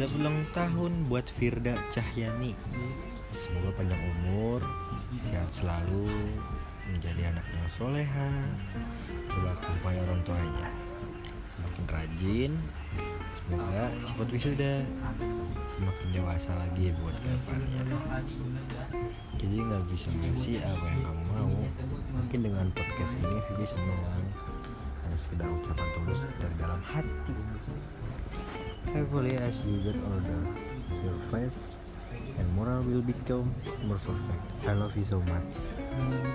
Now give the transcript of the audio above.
Selamat ulang tahun buat Firda Cahyani. Semoga panjang umur Sehat selalu Menjadi anak yang soleha Berbakti kepada orang tuanya. Semakin rajin Semoga cepat wisuda. Semakin dewasa lagi buat ke depannya. Jadi nggak bisa ngasih apa yang kamu mau. Mungkin dengan podcast ini Vivi senang. Hanya sekedar ucapan tulus dari dalam hati Hopefully as you get older, your faith and moral will become more perfect. I love you so much.